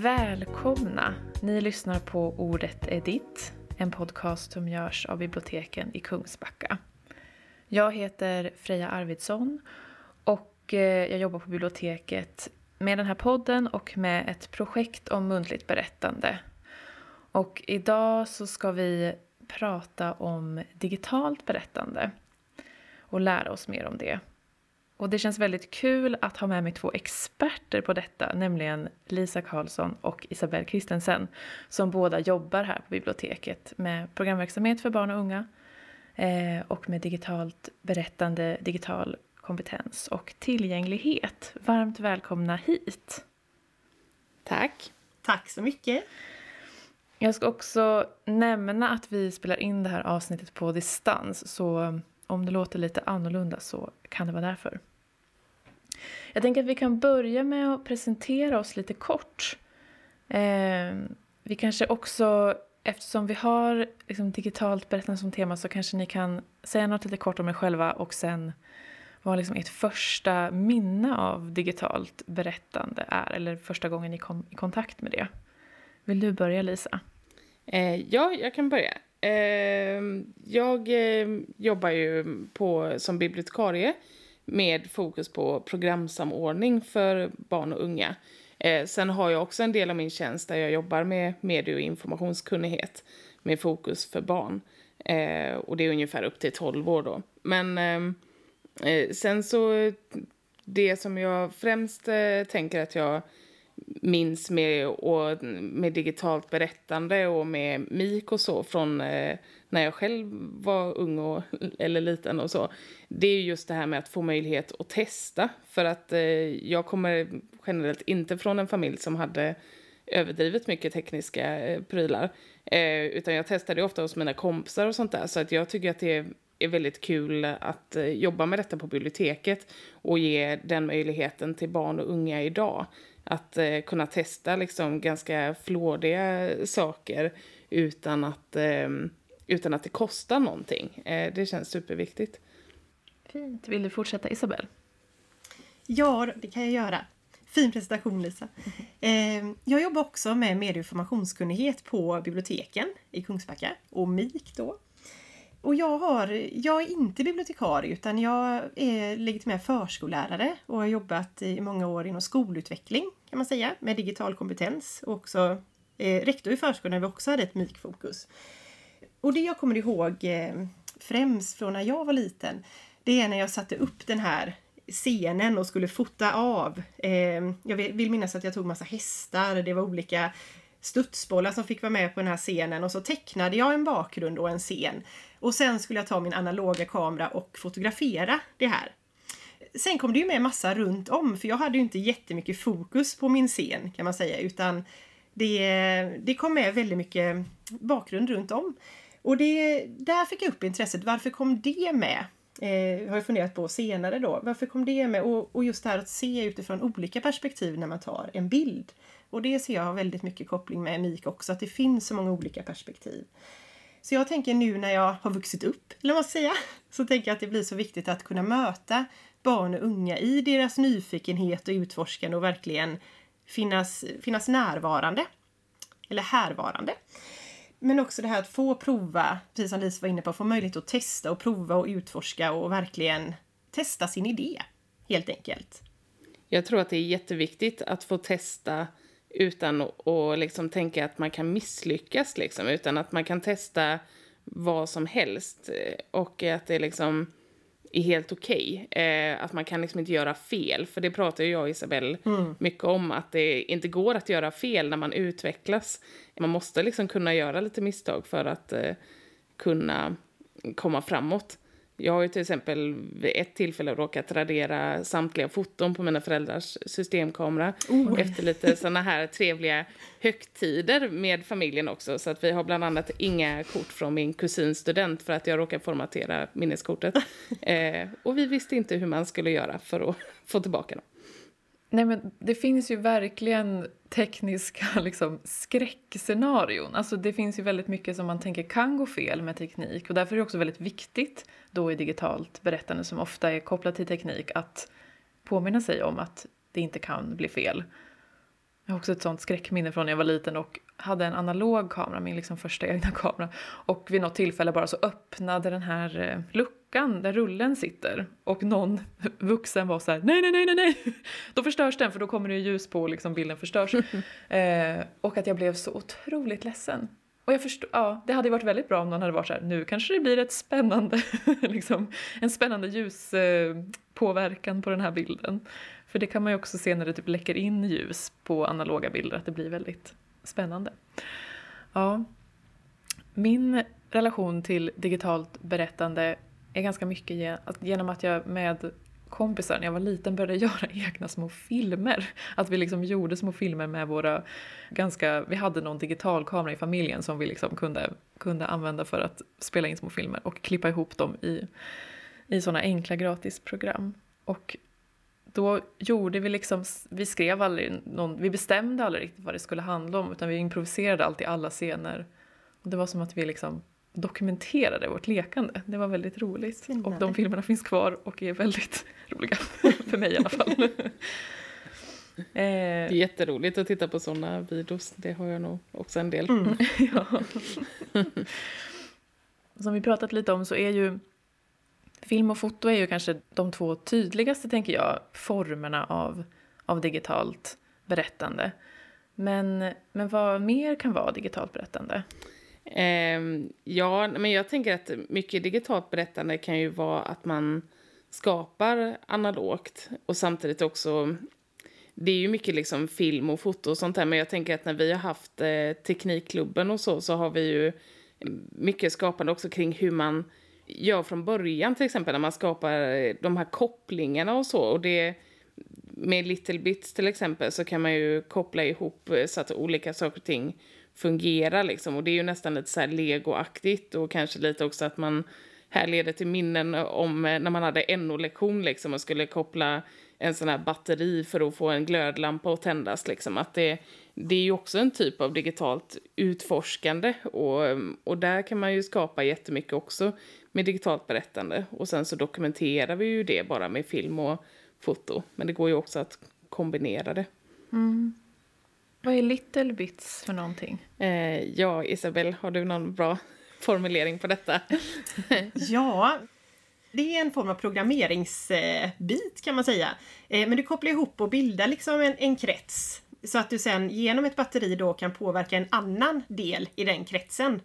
Välkomna! Ni lyssnar på Ordet är ditt, en podcast som görs av biblioteken i Kungsbacka. Jag heter Freja Arvidsson och eh, jag jobbar på biblioteket med den här podden och med ett projekt om muntligt berättande. Och idag så ska vi prata om digitalt berättande och lära oss mer om det. Och det känns väldigt kul att ha med mig två experter på detta, nämligen Lisa Karlsson och Isabelle Kristensen, som båda jobbar här på biblioteket med programverksamhet för barn och unga eh, och med digitalt berättande, digital kompetens och tillgänglighet. Varmt välkomna hit! Tack! Tack så mycket! Jag ska också nämna att vi spelar in det här avsnittet på distans, så om det låter lite annorlunda så kan det vara därför. Jag tänker att vi kan börja med att presentera oss lite kort. Eh, vi kanske också, eftersom vi har liksom digitalt berättande som tema så kanske ni kan säga något lite kort om er själva och sen vad liksom ert första minne av digitalt berättande är, eller första gången ni kom i kontakt med det. Vill du börja Lisa? Eh, ja, jag kan börja. Eh, jag eh, jobbar ju på, som bibliotekarie med fokus på programsamordning för barn och unga. Eh, sen har jag också en del av min tjänst där jag jobbar med medie och informationskunnighet med fokus för barn. Eh, och det är ungefär upp till 12 år då. Men ehm, eh, sen så, det som jag främst eh, tänker att jag minns med, och, med digitalt berättande och med MIK och så från eh, när jag själv var ung och, eller liten och så. Det är just det här med att få möjlighet att testa. För att eh, jag kommer generellt inte från en familj som hade överdrivet mycket tekniska eh, prylar. Eh, utan jag testade ofta hos mina kompisar och sånt där. Så att jag tycker att det är, är väldigt kul att eh, jobba med detta på biblioteket och ge den möjligheten till barn och unga idag. Att eh, kunna testa liksom ganska flådiga saker utan att, eh, utan att det kostar någonting. Eh, det känns superviktigt. Fint. Vill du fortsätta Isabelle? Ja, det kan jag göra. Fin presentation Lisa. Eh, jag jobbar också med medie och informationskunnighet på biblioteken i Kungsbacka och MIK då. Och jag, har, jag är inte bibliotekarie utan jag är legitimerad förskollärare och har jobbat i många år inom skolutveckling kan man säga med digital kompetens och också eh, rektor i förskolan där vi också hade ett MIK-fokus. Och det jag kommer ihåg eh, främst från när jag var liten det är när jag satte upp den här scenen och skulle fota av. Eh, jag vill minnas att jag tog massa hästar, det var olika studsbollar som fick vara med på den här scenen och så tecknade jag en bakgrund och en scen. Och sen skulle jag ta min analoga kamera och fotografera det här. Sen kom det ju med massa runt om för jag hade ju inte jättemycket fokus på min scen kan man säga utan det, det kom med väldigt mycket bakgrund runt om. Och det, där fick jag upp intresset. Varför kom det med? Eh, har jag funderat på senare då. Varför kom det med? Och, och just det här att se utifrån olika perspektiv när man tar en bild. Och det ser jag har väldigt mycket koppling med MIK också, att det finns så många olika perspektiv. Så jag tänker nu när jag har vuxit upp, eller vad säga, så tänker jag att det blir så viktigt att kunna möta barn och unga i deras nyfikenhet och utforskande och verkligen finnas, finnas närvarande. Eller härvarande. Men också det här att få prova, precis som Lisa var inne på, få möjlighet att testa och prova och utforska och verkligen testa sin idé, helt enkelt. Jag tror att det är jätteviktigt att få testa utan att liksom tänka att man kan misslyckas, liksom, utan att man kan testa vad som helst eh, och att det liksom är helt okej. Okay. Eh, att man kan liksom inte göra fel, för det pratar jag och Isabelle mm. mycket om, att det inte går att göra fel när man utvecklas. Man måste liksom kunna göra lite misstag för att eh, kunna komma framåt. Jag har ju till exempel vid ett tillfälle råkat radera samtliga foton på mina föräldrars systemkamera. Oh. Efter lite sådana här trevliga högtider med familjen också. Så att vi har bland annat inga kort från min kusins student för att jag råkade formatera minneskortet. eh, och vi visste inte hur man skulle göra för att få tillbaka dem. Nej men det finns ju verkligen tekniska liksom, skräckscenarion. Alltså det finns ju väldigt mycket som man tänker kan gå fel med teknik och därför är det också väldigt viktigt då i digitalt berättande som ofta är kopplat till teknik att påminna sig om att det inte kan bli fel. Jag har också ett sånt skräckminne från när jag var liten och hade en analog kamera, min liksom första egna kamera. Och vid något tillfälle bara så öppnade den här eh, luckan där rullen sitter. Och någon vuxen var så här: nej, nej, nej, nej, nej. Då förstörs den för då kommer det ljus på och liksom bilden förstörs. eh, och att jag blev så otroligt ledsen. Och jag förstod, ja, det hade varit väldigt bra om någon hade varit så här, nu kanske det blir ett spännande, liksom, en spännande ljuspåverkan eh, på den här bilden. För det kan man ju också se när det typ läcker in ljus på analoga bilder, att det blir väldigt spännande. Ja. Min relation till digitalt berättande är ganska mycket genom att jag med kompisar när jag var liten började göra egna små filmer. Att vi liksom gjorde små filmer med våra ganska, vi hade någon digitalkamera i familjen som vi liksom kunde, kunde använda för att spela in små filmer och klippa ihop dem i, i sådana enkla gratisprogram. Och då gjorde vi liksom, vi skrev aldrig någon, vi bestämde aldrig riktigt vad det skulle handla om utan vi improviserade alltid alla scener. Och det var som att vi liksom dokumenterade vårt lekande. Det var väldigt roligt. Spännande. Och de filmerna finns kvar och är väldigt roliga. för mig i alla fall. Det är jätteroligt att titta på sådana videos. Det har jag nog också en del. Mm. ja. Som vi pratat lite om så är ju film och foto är ju kanske de två tydligaste, tänker jag, formerna av, av digitalt berättande. Men, men vad mer kan vara digitalt berättande? Eh, ja, men jag tänker att mycket digitalt berättande kan ju vara att man skapar analogt och samtidigt också det är ju mycket liksom film och foto och sånt där men jag tänker att när vi har haft eh, Teknikklubben och så så har vi ju mycket skapande också kring hur man gör från början till exempel när man skapar de här kopplingarna och så och det med Little Bits till exempel så kan man ju koppla ihop eh, så att olika saker och ting fungerar liksom. Och det är ju nästan lite så här legoaktigt och kanske lite också att man här leder till minnen om eh, när man hade NO-lektion liksom och skulle koppla en sån här batteri för att få en glödlampa att tändas liksom. Att det, det är ju också en typ av digitalt utforskande och, och där kan man ju skapa jättemycket också med digitalt berättande. Och sen så dokumenterar vi ju det bara med film och foto. Men det går ju också att kombinera det. Mm. Vad är little bits för någonting? Eh, ja, Isabel, har du någon bra formulering på detta? ja, det är en form av programmeringsbit kan man säga. Eh, men du kopplar ihop och bildar liksom en, en krets så att du sen genom ett batteri då kan påverka en annan del i den kretsen.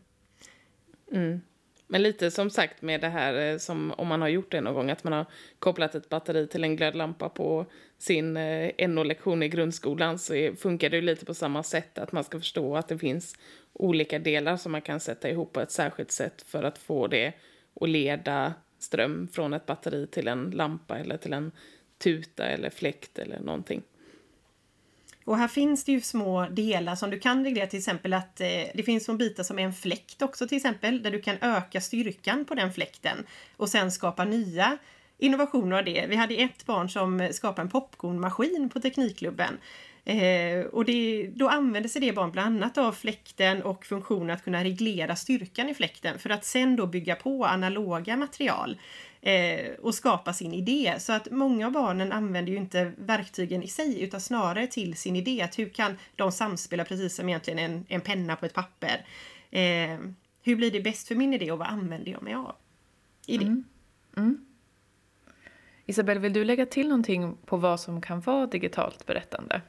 Mm. Men lite som sagt med det här eh, som om man har gjort det någon gång, att man har kopplat ett batteri till en glödlampa på sin eh, NO-lektion i grundskolan så funkar det ju lite på samma sätt, att man ska förstå att det finns olika delar som man kan sätta ihop på ett särskilt sätt för att få det att leda ström från ett batteri till en lampa eller till en tuta eller fläkt eller någonting. Och här finns det ju små delar som du kan reglera till exempel att eh, det finns små bitar som är en fläkt också till exempel där du kan öka styrkan på den fläkten och sen skapa nya innovationer av det. Vi hade ett barn som skapade en popcornmaskin på Teknikklubben. Eh, och det, då använder sig det barn bland annat av fläkten och funktionen att kunna reglera styrkan i fläkten för att sen då bygga på analoga material eh, och skapa sin idé. Så att många av barnen använder ju inte verktygen i sig utan snarare till sin idé. Att hur kan de samspela precis som egentligen en, en penna på ett papper? Eh, hur blir det bäst för min idé och vad använder jag mig av i det? Mm. Mm. Isabel, vill du lägga till någonting på vad som kan vara digitalt berättande?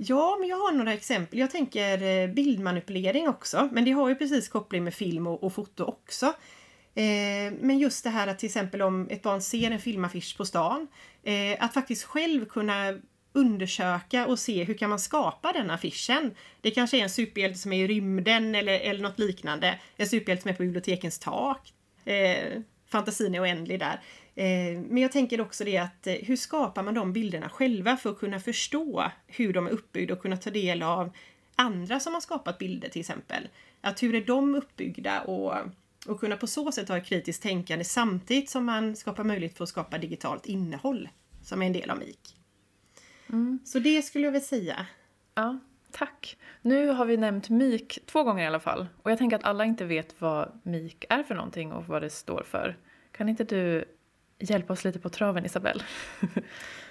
Ja, men jag har några exempel. Jag tänker eh, bildmanipulering också, men det har ju precis koppling med film och, och foto också. Eh, men just det här att till exempel om ett barn ser en filmaffisch på stan, eh, att faktiskt själv kunna undersöka och se hur kan man skapa den affischen. Det kanske är en superhjälte som är i rymden eller, eller något liknande. En superhjälte som är på bibliotekens tak. Eh, fantasin är oändlig där. Eh, men jag tänker också det att eh, hur skapar man de bilderna själva för att kunna förstå hur de är uppbyggda och kunna ta del av andra som har skapat bilder till exempel. Att hur är de uppbyggda och, och kunna på så sätt ha ett kritiskt tänkande samtidigt som man skapar möjlighet för att skapa digitalt innehåll som är en del av MIK. Mm. Så det skulle jag vilja säga. Ja, tack. Nu har vi nämnt MIK två gånger i alla fall och jag tänker att alla inte vet vad MIK är för någonting och vad det står för. Kan inte du hjälpa oss lite på traven, Isabelle?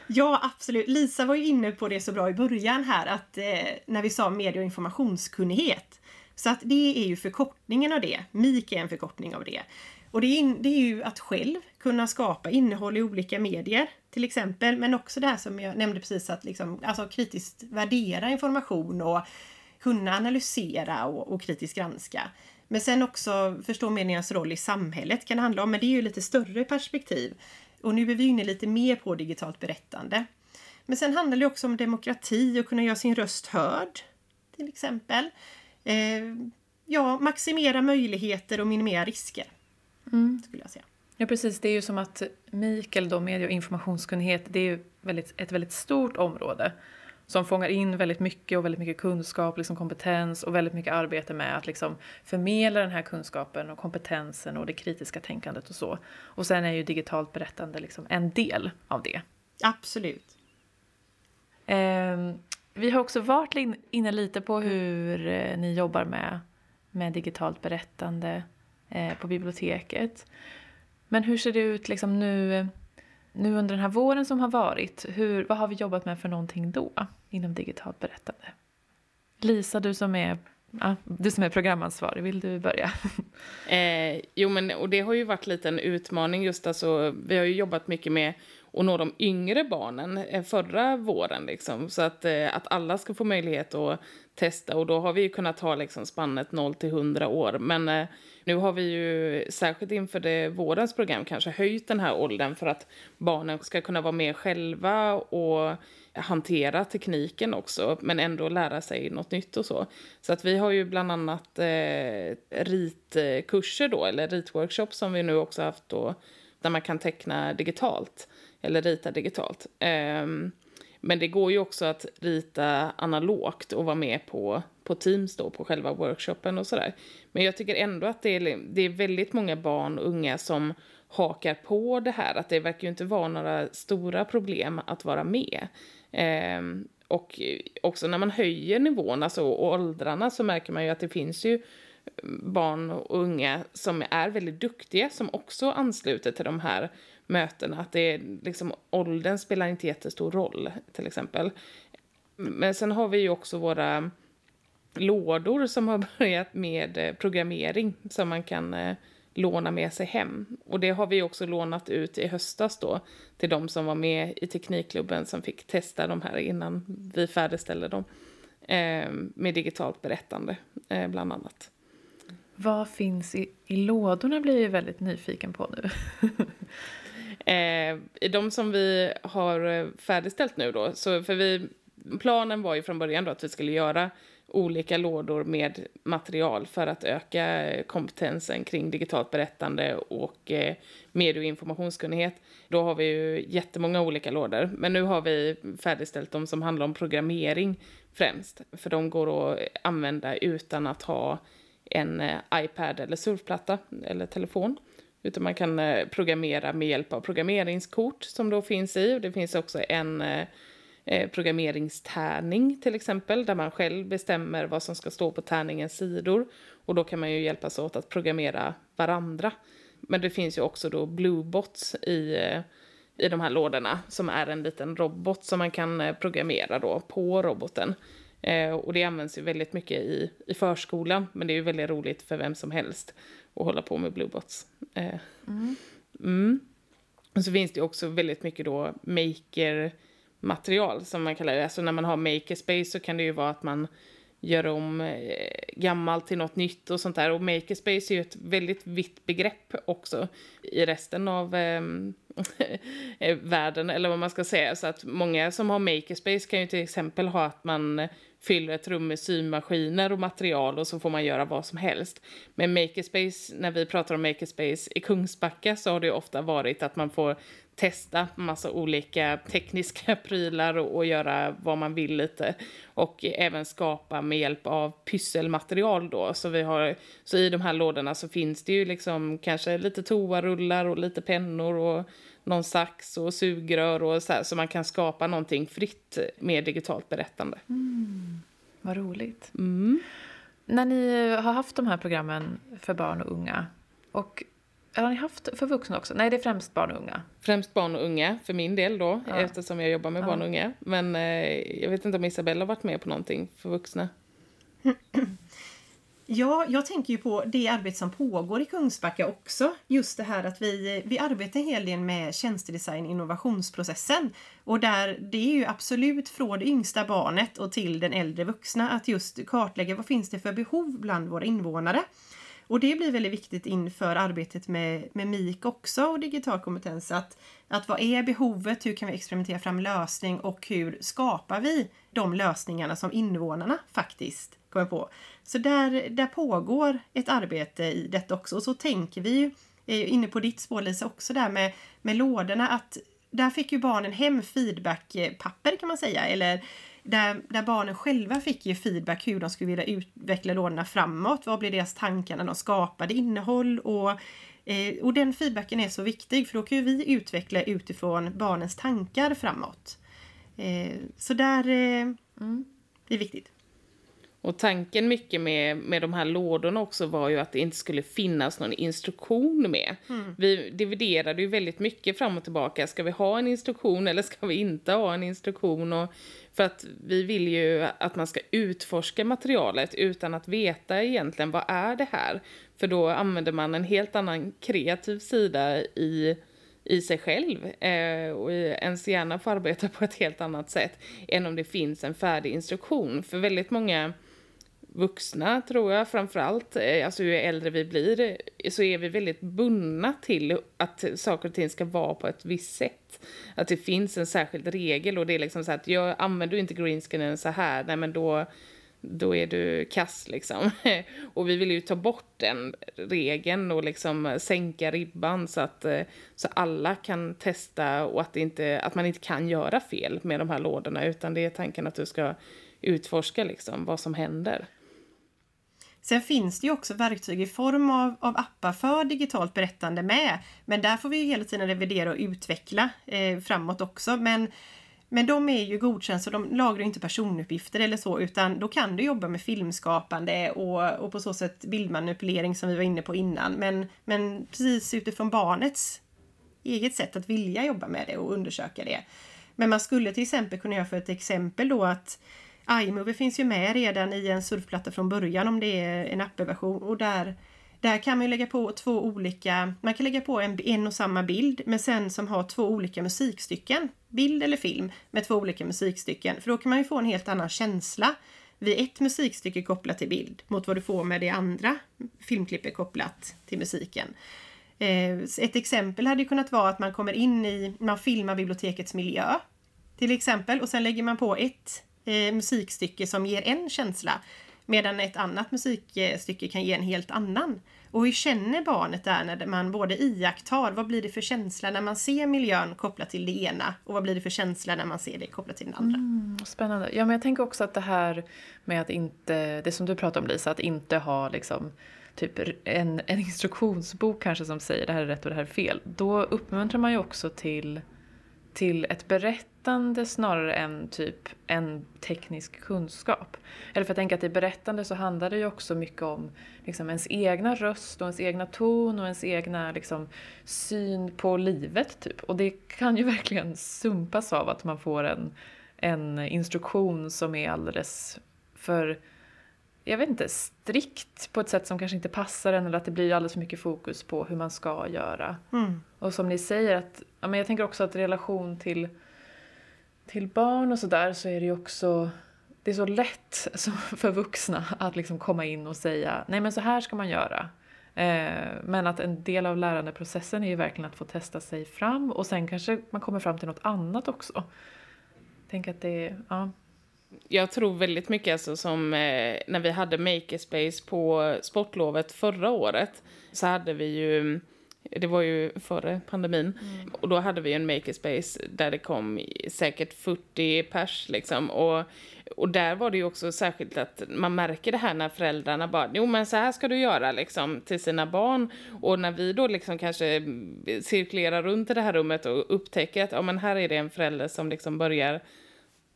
Ja, absolut. Lisa var ju inne på det så bra i början här, att eh, när vi sa medie och informationskunnighet. Så att det är ju förkortningen av det. MIK är en förkortning av det. Och det är, det är ju att själv kunna skapa innehåll i olika medier till exempel. Men också det här som jag nämnde precis att liksom, alltså kritiskt värdera information och kunna analysera och, och kritiskt granska. Men sen också förstå mediernas roll i samhället kan det handla om, men det är ju lite större perspektiv. Och nu är vi inne lite mer på digitalt berättande. Men sen handlar det också om demokrati och kunna göra sin röst hörd. Till exempel. Eh, ja, maximera möjligheter och minimera risker. Mm. Skulle jag säga. Ja precis, det är ju som att Mikael då, medie och informationskunnighet, det är ju väldigt, ett väldigt stort område som fångar in väldigt mycket och väldigt mycket kunskap, liksom kompetens och väldigt mycket arbete med att liksom förmedla den här kunskapen och kompetensen och det kritiska tänkandet och så. Och sen är ju digitalt berättande liksom en del av det. Absolut. Eh, vi har också varit inne lite på hur eh, ni jobbar med, med digitalt berättande eh, på biblioteket. Men hur ser det ut liksom nu, nu under den här våren som har varit? Hur, vad har vi jobbat med för någonting då inom digitalt berättande? Lisa, du som är, ja, du som är programansvarig, vill du börja? Eh, jo, men och det har ju varit lite en utmaning just alltså, vi har ju jobbat mycket med och nå de yngre barnen eh, förra våren liksom, så att, eh, att alla ska få möjlighet att testa. Och då har vi ju kunnat ha liksom spannet 0 till 100 år, men eh, nu har vi ju särskilt inför det vårens program kanske höjt den här åldern för att barnen ska kunna vara med själva och hantera tekniken också, men ändå lära sig något nytt och så. Så att vi har ju bland annat eh, ritkurser då, eller ritworkshops som vi nu också haft då, där man kan teckna digitalt, eller rita digitalt. Um, men det går ju också att rita analogt och vara med på, på Teams då, på själva workshopen och sådär. Men jag tycker ändå att det är, det är väldigt många barn och unga som hakar på det här. Att det verkar ju inte vara några stora problem att vara med. Eh, och också när man höjer nivån, alltså och åldrarna, så märker man ju att det finns ju barn och unga som är väldigt duktiga som också ansluter till de här mötena. Att det är liksom, åldern spelar inte jättestor roll till exempel. Men sen har vi ju också våra lådor som har börjat med eh, programmering som man kan eh, låna med sig hem. Och det har vi också lånat ut i höstas då till de som var med i Teknikklubben som fick testa de här innan vi färdigställde dem. Eh, med digitalt berättande eh, bland annat. Vad finns i, i lådorna blir jag väldigt nyfiken på nu. eh, I de som vi har eh, färdigställt nu då, så för vi, planen var ju från början då att vi skulle göra olika lådor med material för att öka eh, kompetensen kring digitalt berättande och eh, medie och informationskunnighet. Då har vi ju jättemånga olika lådor, men nu har vi färdigställt de som handlar om programmering främst, för de går att använda utan att ha en iPad eller surfplatta eller telefon. Utan man kan eh, programmera med hjälp av programmeringskort som då finns i. Och det finns också en eh, eh, programmeringstärning till exempel, där man själv bestämmer vad som ska stå på tärningens sidor. Och då kan man ju hjälpas åt att programmera varandra. Men det finns ju också då Bluebots i, i de här lådorna, som är en liten robot som man kan programmera då på roboten. Eh, och det används ju väldigt mycket i, i förskolan, men det är ju väldigt roligt för vem som helst att hålla på med Bluebots. Eh, mm. Mm. Och så finns det också väldigt mycket då maker-material som man kallar det. Alltså när man har makerspace så kan det ju vara att man gör om eh, gammalt till något nytt och sånt där. Och makerspace är ju ett väldigt vitt begrepp också i resten av ehm, eh, världen, eller vad man ska säga. Så att många som har makerspace kan ju till exempel ha att man fyller ett rum med symaskiner och material och så får man göra vad som helst. Men makerspace, när vi pratar om makerspace i Kungsbacka så har det ofta varit att man får testa massa olika tekniska prylar och, och, göra vad man vill lite. Och även skapa med hjälp av pysselmaterial då. Så, vi har, så i de här lådorna så finns det ju liksom kanske lite toarullar och lite pennor och någon sax och sugrör och så här, så man kan skapa någonting fritt med digitalt berättande. Mm, vad roligt. Mm. När ni har haft de här programmen för barn och unga och har ni haft för vuxna också? Nej, det är främst barn och unga. Främst barn och unga, för min del då, Ja. eftersom jag jobbar med Ja. barn och unga. Men eh, jag vet inte om Isabella har varit med på någonting för vuxna. Ja, jag tänker ju på det arbete som pågår i Kungsbacka också. Just det här att vi, vi arbetar en hel del med tjänstedesign innovationsprocessen. Och där det är ju absolut från det yngsta barnet och till den äldre vuxna att just kartlägga vad finns det för behov bland våra invånare. Och det blir väldigt viktigt inför arbetet med, med MIK också och digital kompetens. Att, att vad är behovet? Hur kan vi experimentera fram lösning? Och hur skapar vi de lösningarna som invånarna faktiskt kommer på? Så där, där pågår ett arbete i detta också. Och så tänker vi ju, är inne på ditt spår Lisa, också där med, med lådorna. att Där fick ju barnen hem feedbackpapper kan man säga. Eller där, där barnen själva fick ju feedback hur de skulle vilja utveckla lådorna framåt. Vad blev deras tankar när de skapade innehåll? Och, eh, och den feedbacken är så viktig för då kan ju vi utveckla utifrån barnens tankar framåt. Eh, så där eh, det är viktigt. Och tanken mycket med, med de här lådorna också var ju att det inte skulle finnas någon instruktion med. Vi dividerade ju väldigt mycket fram och tillbaka. Ska vi ha en instruktion eller ska vi inte ha en instruktion? Och för att vi vill ju att man ska utforska materialet utan att veta egentligen vad är det här. För då använder man en helt annan kreativ sida i i sig själv eh, och ens hjärna får arbeta på ett helt annat sätt än om det finns en färdig instruktion. För väldigt många vuxna, tror jag, framförallt, eh, alltså ju äldre vi blir, eh, så är vi väldigt bundna till att saker och ting ska vara på ett visst sätt. Att det finns en särskild regel och det är liksom så att jag använder du inte greenscreenen så här, nej men då då är du kass liksom. Och vi vill ju ta bort den regeln och liksom sänka ribban så att eh, så alla kan testa och att, det inte, att man inte kan göra fel med de här lådorna utan det är tanken att du ska utforska liksom vad som händer. Sen finns det ju också verktyg i form av, av appar för digitalt berättande med. Men där får vi ju hela tiden revidera och utveckla eh, framåt också. Men, men de är ju godkända så de lagrar inte personuppgifter eller så utan då kan du jobba med filmskapande och, och på så sätt bildmanipulering som vi var inne på innan. Men, men precis utifrån barnets eget sätt att vilja jobba med det och undersöka det. Men man skulle till exempel kunna göra för ett exempel då att iMovie finns ju med redan i en surfplatta från början om det är en appversion och där, där kan man lägga på två olika, man kan lägga på en, en och samma bild men sen som har två olika musikstycken, bild eller film med två olika musikstycken för då kan man ju få en helt annan känsla vid ett musikstycke kopplat till bild mot vad du får med det andra filmklippet kopplat till musiken. Eh, ett exempel hade kunnat vara att man kommer in i, man filmar bibliotekets miljö till exempel och sen lägger man på ett eh, musikstycke som ger en känsla medan ett annat musikstycke kan ge en helt annan. Och hur känner barnet där när man både iakttar, vad blir det för känsla när man ser miljön kopplat till det ena och vad blir det för känsla när man ser det kopplat till den andra? Mm, spännande. Ja, men jag tänker också att det här med att inte, det som du pratar om Lisa, att inte ha liksom typ en, en instruktionsbok kanske som säger det här är rätt och det här är fel. Då uppmuntrar man ju också till, till ett berättande snarare än typ en teknisk kunskap. Eller för att tänka att i berättande så handlar det ju också mycket om liksom ens egna röst och ens egna ton och ens egna liksom, syn på livet typ. Och det kan ju verkligen sumpas av att man får en, en instruktion som är alldeles för jag vet inte, strikt på ett sätt som kanske inte passar en eller att det blir alldeles för mycket fokus på hur man ska göra. Mm. Och som ni säger, att, ja, men jag tänker också att relation till, till barn och sådär så är det ju också det är så lätt för vuxna att liksom komma in och säga nej men så här ska man göra. Eh, men att en del av lärandeprocessen är ju verkligen att få testa sig fram och sen kanske man kommer fram till något annat också. Tänk att det är, ja. Jag tror väldigt mycket alltså som eh, när vi hade Makerspace på sportlovet förra året så hade vi ju det var ju före pandemin. Och då hade vi en makerspace där det kom säkert 40 pers liksom. Och, och där var det ju också särskilt att man märker det här när föräldrarna bara, jo men så här ska du göra liksom till sina barn. Och när vi då liksom kanske cirkulerar runt i det här rummet och upptäcker att, ja men här är det en förälder som liksom börjar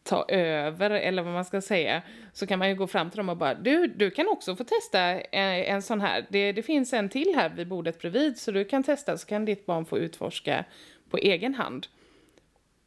ta över, eller vad man ska säga, så kan man ju gå fram till dem och bara du, du kan också få testa en, en sån här. Det, det finns en till här vid bordet bredvid så du kan testa så kan ditt barn få utforska på egen hand.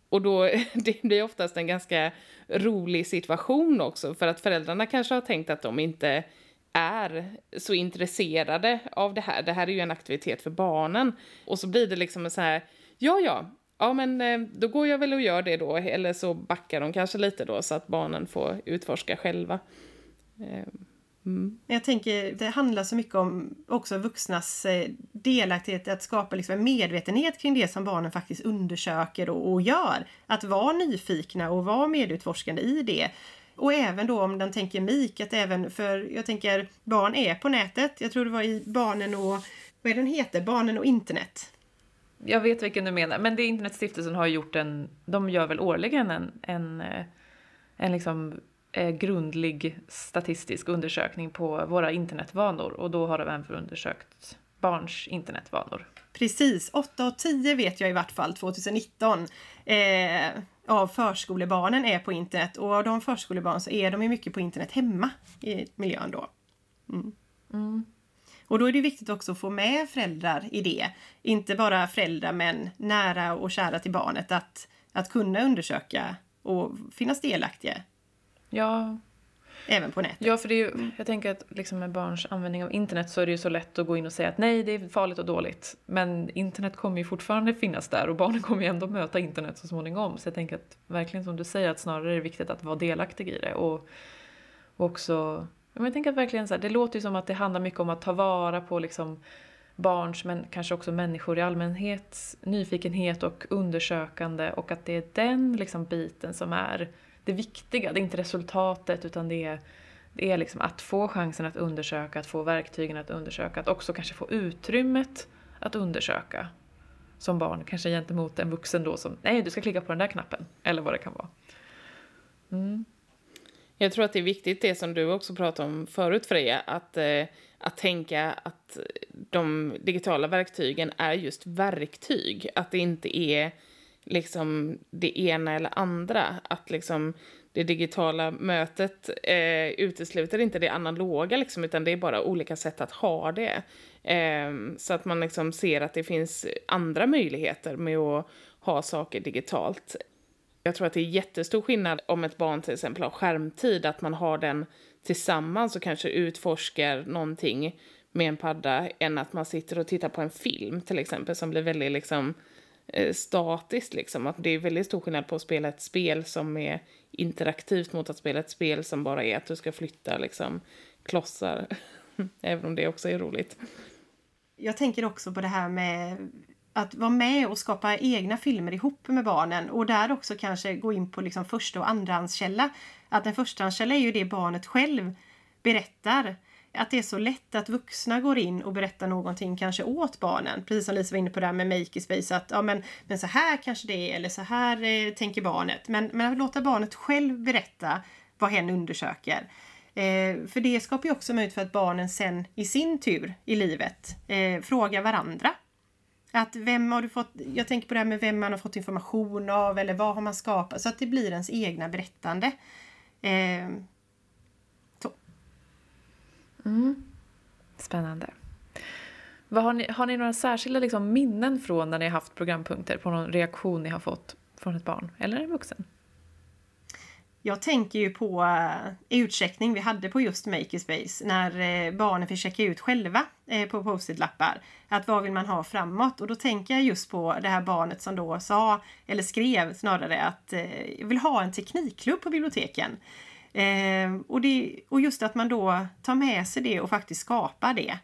Och då det blir oftast en ganska rolig situation också för att föräldrarna kanske har tänkt att de inte är så intresserade av det här. Det här är ju en aktivitet för barnen. Och så blir det liksom en så här, ja ja, ja men eh, då går jag väl och gör det då. Eller så backar de kanske lite då så att barnen får utforska själva. Eh, mm. Jag tänker, det handlar så mycket om också vuxnas eh, delaktighet, att skapa liksom en medvetenhet kring det som barnen faktiskt undersöker och, och gör. Att vara nyfikna och vara medutforskande i det. Och även då om de tänker MIK, att även för, jag tänker barn är på nätet. Jag tror det var i Barnen och, vad är den heter? Barnen och internet. Jag vet vilken du menar, men det Internetstiftelsen har gjort en, de gör väl årligen en, en, eh, en liksom eh, grundlig statistisk undersökning på våra internetvanor och då har de även undersökt barns internetvanor. Precis, 8 av 10 vet jag i vart fall 2019. Eh, av förskolebarnen är på internet och av de förskolebarn så är de ju mycket på internet hemma i miljön då. Mm. Mm. Och då är det viktigt också att få med föräldrar i det. Inte bara föräldrar men nära och kära till barnet att, att kunna undersöka och finnas delaktiga. Ja, Även på nätet. Ja, för det är ju, jag tänker att liksom med barns användning av internet så är det ju så lätt att gå in och säga att nej, det är farligt och dåligt. Men internet kommer ju fortfarande finnas där och barnen kommer ju ändå möta internet så småningom. Så jag tänker att verkligen som du säger att snarare är det viktigt att vara delaktig i det och, och också men jag tänker att verkligen så här, det låter ju som att det handlar mycket om att ta vara på liksom barns, men kanske också människor i allmänhet, nyfikenhet och undersökande och att det är den liksom biten som är det viktiga. Det är inte resultatet utan det är, det är liksom att få chansen att undersöka, att få verktygen att undersöka, att också kanske få utrymmet att undersöka som barn, kanske gentemot en vuxen då som nej du ska klicka på den där knappen, eller vad det kan vara. Mm. Jag tror att det är viktigt det som du också pratade om förut Freja, att, eh, att tänka att de digitala verktygen är just verktyg, att det inte är liksom det ena eller andra. Att liksom det digitala mötet eh, utesluter inte det analoga, liksom, utan det är bara olika sätt att ha det. Eh, så att man liksom ser att det finns andra möjligheter med att ha saker digitalt. Jag tror att det är jättestor skillnad om ett barn till exempel har skärmtid, att man har den tillsammans och kanske utforskar någonting med en padda, än att man sitter och tittar på en film till exempel som blir väldigt liksom eh, statiskt liksom. Att det är väldigt stor skillnad på att spela ett spel som är interaktivt mot att spela ett spel som bara är att du ska flytta liksom klossar. Även om det också är roligt. Jag tänker också på det här med att vara med och skapa egna filmer ihop med barnen och där också kanske gå in på liksom första och andrahandskälla. Att en förstahandskälla är ju det barnet själv berättar att det är så lätt att vuxna går in och berättar någonting kanske åt barnen. Precis som Lisa var inne på det här med Makerspace att ja men, men så här kanske det är eller så här eh, tänker barnet. Men, men att låta barnet själv berätta vad hen undersöker. Eh, för det skapar ju också möjlighet för att barnen sen i sin tur i livet eh, frågar varandra. Att vem har du fått, jag tänker på det här med vem man har fått information av eller vad har man skapat så att det blir ens egna berättande. Eh, Mm. Spännande. Vad har, ni, har ni några särskilda liksom, minnen från när ni har haft programpunkter på någon reaktion ni har fått från ett barn eller en vuxen? Jag tänker ju på eh, utcheckning vi hade på just Makerspace när eh, barnen fick checka ut själva eh, på post-it-lappar. Att vad vill man ha framåt? Och då tänker jag just på det här barnet som då sa, eller skrev snarare, att jag vill ha en teknikklubb på biblioteken. Och, det, och just att man då tar med sig det och faktiskt skapar det.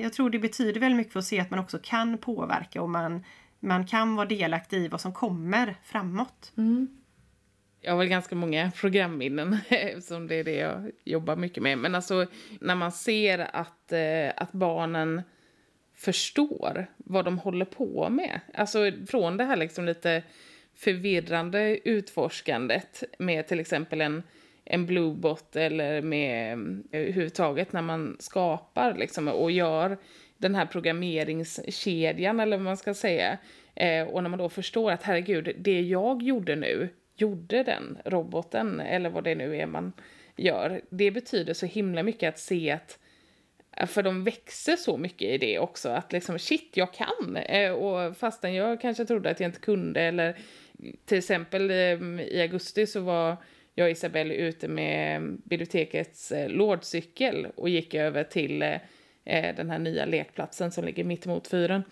Jag tror det betyder väldigt mycket för att se att man också kan påverka och man, man kan vara delaktig i vad som kommer framåt. Mm. Jag har väl ganska många programminnen eftersom det är det jag jobbar mycket med. Men alltså när man ser att, eh, att barnen förstår vad de håller på med. Alltså från det här liksom lite förvirrande utforskandet med till exempel en en bluebot eller med eh, överhuvudtaget när man skapar liksom och gör den här programmeringskedjan eller vad man ska säga. Eh, och när man då förstår att herregud, det jag gjorde nu gjorde den roboten, eller vad det nu är man gör. Det betyder så himla mycket att se att eh, för de växer så mycket i det också, att liksom shit, jag kan! Eh, och fastän jag kanske trodde att jag inte kunde, eller till exempel eh, i augusti så var jag och Isabelle ute med bibliotekets lådcykel och gick över till den här nya lekplatsen som ligger mitt emot fyren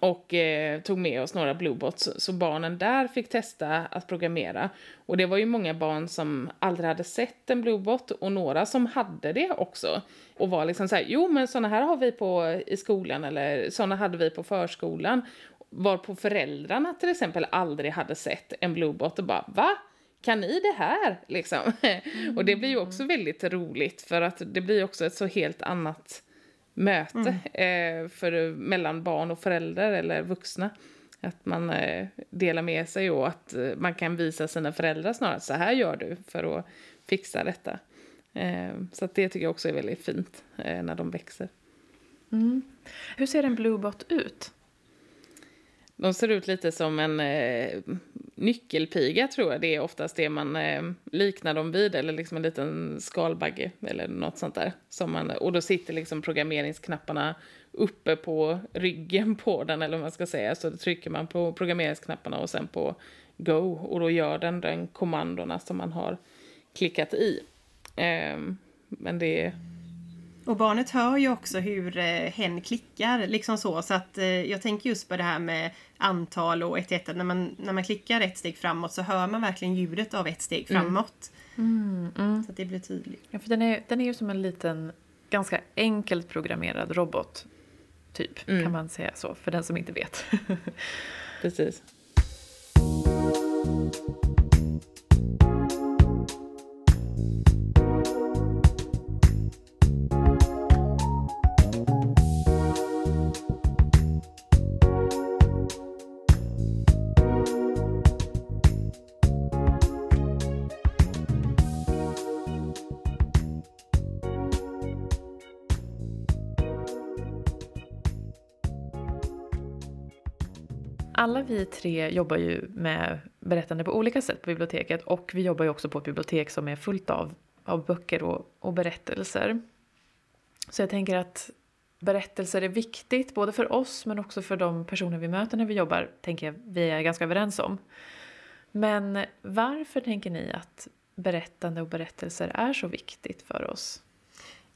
och eh, tog med oss några Bluebots så barnen där fick testa att programmera. Och det var ju många barn som aldrig hade sett en Bluebot och några som hade det också. Och var liksom så här, jo men såna här har vi på i skolan eller såna hade vi på förskolan. Var på föräldrarna till exempel aldrig hade sett en Bluebot och bara va? Kan ni det här? Liksom. Mm. och det blir ju också väldigt roligt för att det blir också ett så helt annat möte mm. eh, för, mellan barn och föräldrar eller vuxna. Att man eh, delar med sig och att eh, man kan visa sina föräldrar snarare så här gör du för att fixa detta. Så det tycker jag också är väldigt fint när de växer. Mm. Hur ser en bluebot ut? De ser ut lite som en eh, nyckelpiga tror jag. Det är oftast det man eh, liknar dem vid. Eller liksom en liten skalbagge eller något sånt där. Som man, och då sitter liksom programmeringsknapparna uppe på ryggen på den eller vad man ska säga. Så då trycker man på programmeringsknapparna och sen på go. Och då gör den den kommandona som man har klickat i. Eh, men det är och barnet hör ju också hur eh, hen klickar, liksom så. Så att eh, jag tänker just på det här med antal och ett ett. När man, när man klickar ett steg framåt så hör man verkligen ljudet av ett steg mm. framåt. Mm, mm. Så att det blir tydligt. Ja, för den är, den är ju som en liten, ganska enkelt programmerad robot. Typ, mm. kan man säga så, för den som inte vet. Precis. Alla vi tre jobbar ju med berättande på olika sätt på biblioteket och vi jobbar ju också på ett bibliotek som är fullt av, av böcker och, och berättelser. Så jag tänker att berättelser är viktigt både för oss men också för de personer vi möter när vi jobbar, tänker jag vi är ganska överens om. Men varför tänker ni att berättande och berättelser är så viktigt för oss?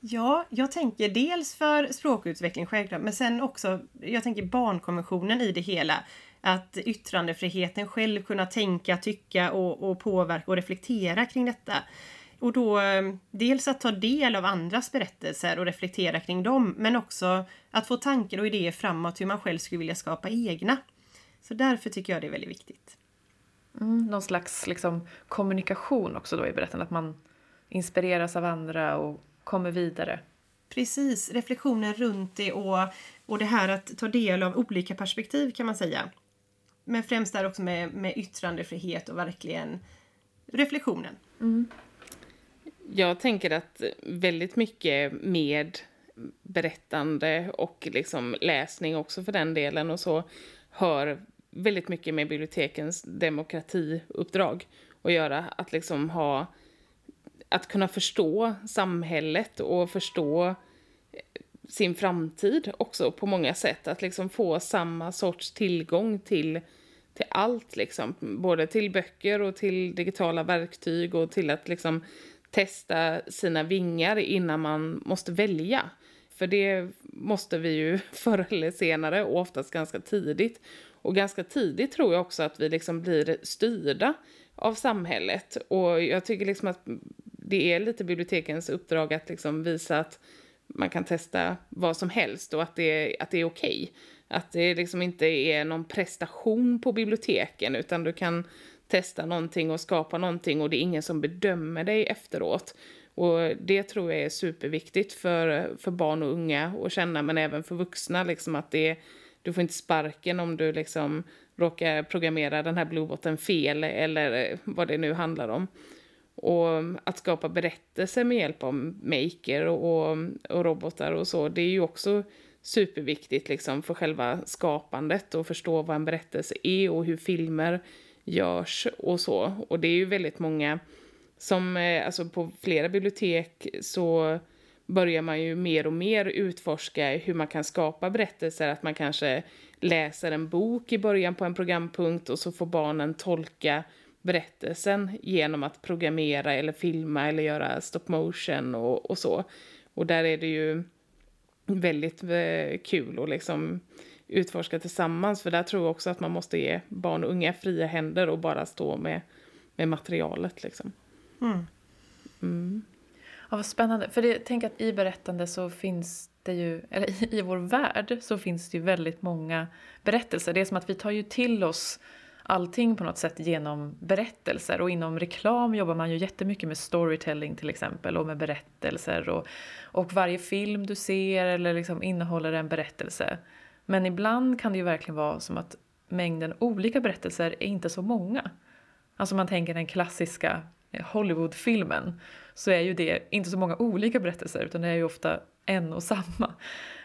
Ja, jag tänker dels för språkutveckling självklart, men sen också, jag tänker barnkonventionen i det hela att yttrandefriheten själv kunna tänka, tycka och, och påverka och reflektera kring detta. Och då eh, dels att ta del av andras berättelser och reflektera kring dem, men också att få tankar och idéer framåt hur man själv skulle vilja skapa egna. Så därför tycker jag det är väldigt viktigt. Mm, någon slags liksom, kommunikation också då i berättandet, att man inspireras av andra och kommer vidare. Precis, reflektioner runt det och, och det här att ta del av olika perspektiv kan man säga men främst där också med, med yttrandefrihet och verkligen reflektionen. Mm. Jag tänker att väldigt mycket med berättande och liksom läsning också för den delen och så hör väldigt mycket med bibliotekens demokratiuppdrag att göra. Att liksom ha, att kunna förstå samhället och förstå sin framtid också på många sätt. Att liksom få samma sorts tillgång till till allt liksom. Både till böcker och till digitala verktyg och till att liksom testa sina vingar innan man måste välja. För det måste vi ju förr eller senare och oftast ganska tidigt. Och ganska tidigt tror jag också att vi liksom blir styrda av samhället. Och jag tycker liksom att det är lite bibliotekens uppdrag att liksom visa att man kan testa vad som helst och att det, att det är okej. Okay. Att det liksom inte är någon prestation på biblioteken utan du kan testa någonting och skapa någonting och det är ingen som bedömer dig efteråt. Och det tror jag är superviktigt för, för barn och unga att känna men även för vuxna liksom att det du får inte sparken om du liksom råkar programmera den här bluebotten fel eller eh, vad det nu handlar om. Och att skapa berättelser med hjälp av maker och, och, och robotar och så, det är ju också superviktigt liksom för själva skapandet och förstå vad en berättelse är och hur filmer görs och så. Och det är ju väldigt många som, eh, alltså på flera bibliotek så börjar man ju mer och mer utforska hur man kan skapa berättelser. Att man kanske läser en bok i början på en programpunkt och så får barnen tolka berättelsen genom att programmera eller filma eller göra stop motion och, och så. Och där är det ju väldigt eh, kul att liksom utforska tillsammans för där tror jag också att man måste ge barn och unga fria händer och bara stå med, med materialet liksom. Mm. Mm. Ja, vad spännande. För det, tänk att i berättande så finns det ju, eller i, i vår värld så finns det ju väldigt många berättelser. Det är som att vi tar ju till oss allting på något sätt genom berättelser. Och inom reklam jobbar man ju jättemycket med storytelling till exempel och med berättelser. Och, och varje film du ser eller liksom innehåller en berättelse. Men ibland kan det ju verkligen vara som att mängden olika berättelser är inte så många. Alltså man tänker den klassiska Hollywoodfilmen så är ju det inte så många olika berättelser utan det är ju ofta en och samma.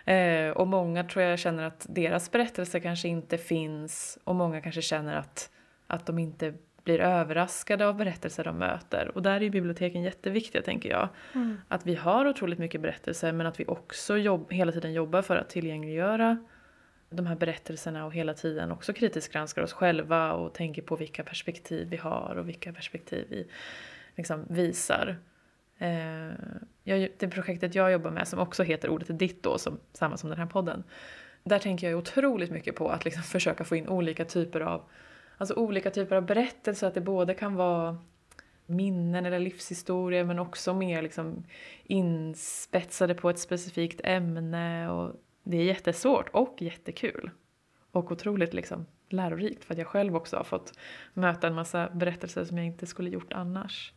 Eh, och många tror jag känner att deras berättelse kanske inte finns och många kanske känner att, att de inte blir överraskade av berättelser de möter. Och där är biblioteken jätteviktiga tänker jag. Mm. Att vi har otroligt mycket berättelser men att vi också jobb, hela tiden jobbar för att tillgängliggöra de här berättelserna och hela tiden också kritiskt granskar oss själva och tänker på vilka perspektiv vi har och vilka perspektiv vi liksom visar. Eh, jag, det projektet jag jobbar med som också heter Ordet är ditt då, som, samma som den här podden. Där tänker jag otroligt mycket på att liksom försöka få in olika typer av Alltså olika typer av berättelser, att det både kan vara minnen eller livshistorier men också mer liksom inspetsade på ett specifikt ämne. Och det är jättesvårt och jättekul. Och otroligt liksom lärorikt för att jag själv också har fått möta en massa berättelser som jag inte skulle gjort annars.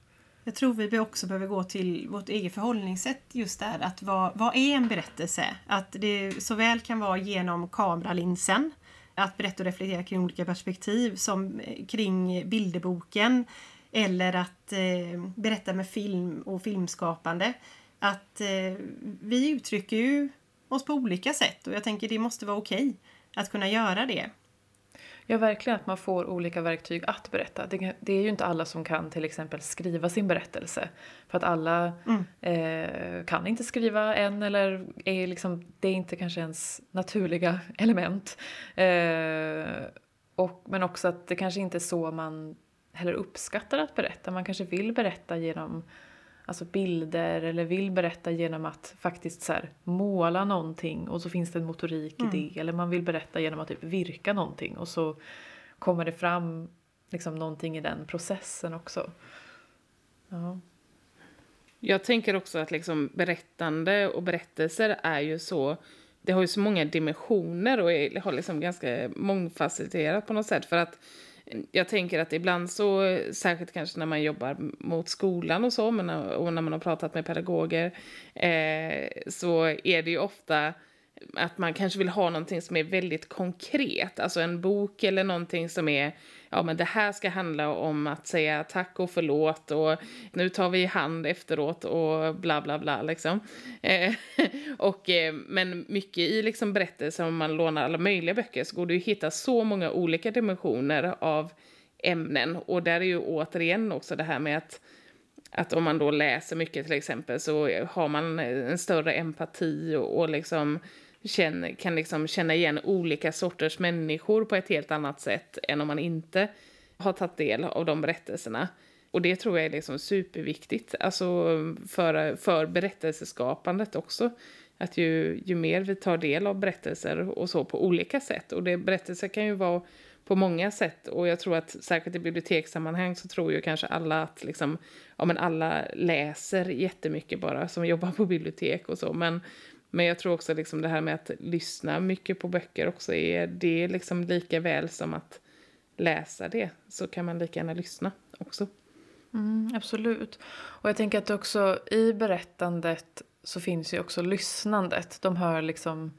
Jag tror vi också behöver gå till vårt eget förhållningssätt just där. Att vad, vad är en berättelse? Att det såväl kan vara genom kameralinsen, att berätta och reflektera kring olika perspektiv som eh, kring bilderboken eller att eh, berätta med film och filmskapande. Att eh, vi uttrycker ju oss på olika sätt och jag tänker det måste vara okej att kunna göra det. Ja, verkligen att man får olika verktyg att berätta. Det, det, är ju inte alla som kan till exempel skriva sin berättelse. För att alla mm. eh, kan inte skriva än eller är liksom, det är inte kanske ens naturliga element. Eh, och, men också att det kanske inte är så man heller uppskattar att berätta. Man kanske vill berätta genom alltså bilder eller vill berätta genom att faktiskt så här, måla någonting och så finns det en motorik mm. i det. Eller man vill berätta genom att typ virka någonting och så kommer det fram liksom någonting i den processen också. Ja. Jag tänker också att liksom berättande och berättelser är ju så det har ju så många dimensioner och är, har liksom ganska mångfacetterat på något sätt. För att jag tänker att ibland så, särskilt kanske när man jobbar mot skolan och så, men, och när man har pratat med pedagoger, eh, så är det ju ofta att man kanske vill ha någonting som är väldigt konkret, alltså en bok eller någonting som är, ja men det här ska handla om att säga tack och förlåt och nu tar vi hand efteråt och bla bla bla liksom. Eh, och, eh, men mycket i liksom berättelser, om man lånar alla möjliga böcker så går det ju att hitta så många olika dimensioner av ämnen och där är ju återigen också det här med att att om man då läser mycket till exempel så har man en större empati och, och liksom känner, kan liksom känna igen olika sorters människor på ett helt annat sätt än om man inte har tagit del av de berättelserna. Och det tror jag är liksom superviktigt, alltså för, för berättelseskapandet också. Att ju, ju mer vi tar del av berättelser och så på olika sätt, och det, berättelser kan ju vara på många sätt och jag tror att särskilt i bibliotekssammanhang så tror ju kanske alla att liksom, ja men alla läser jättemycket bara som jobbar på bibliotek och så men men jag tror också liksom det här med att lyssna mycket på böcker också är det liksom lika väl som att läsa det. Så kan man lika gärna lyssna också. Mm, absolut. Och jag tänker att också i berättandet så finns ju också lyssnandet. De hör liksom